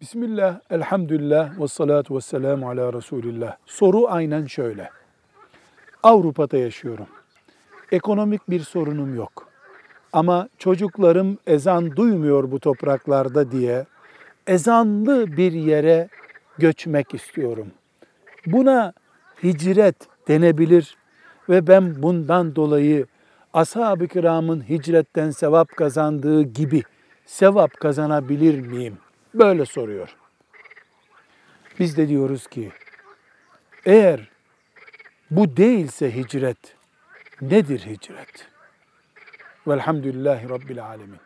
Bismillah, elhamdülillah ve salatu ve selamu ala Resulillah. Soru aynen şöyle. Avrupa'da yaşıyorum. Ekonomik bir sorunum yok. Ama çocuklarım ezan duymuyor bu topraklarda diye ezanlı bir yere göçmek istiyorum. Buna hicret denebilir ve ben bundan dolayı ashab-ı kiramın hicretten sevap kazandığı gibi sevap kazanabilir miyim? Böyle soruyor. Biz de diyoruz ki eğer bu değilse hicret nedir hicret? Velhamdülillahi Rabbil Alemin.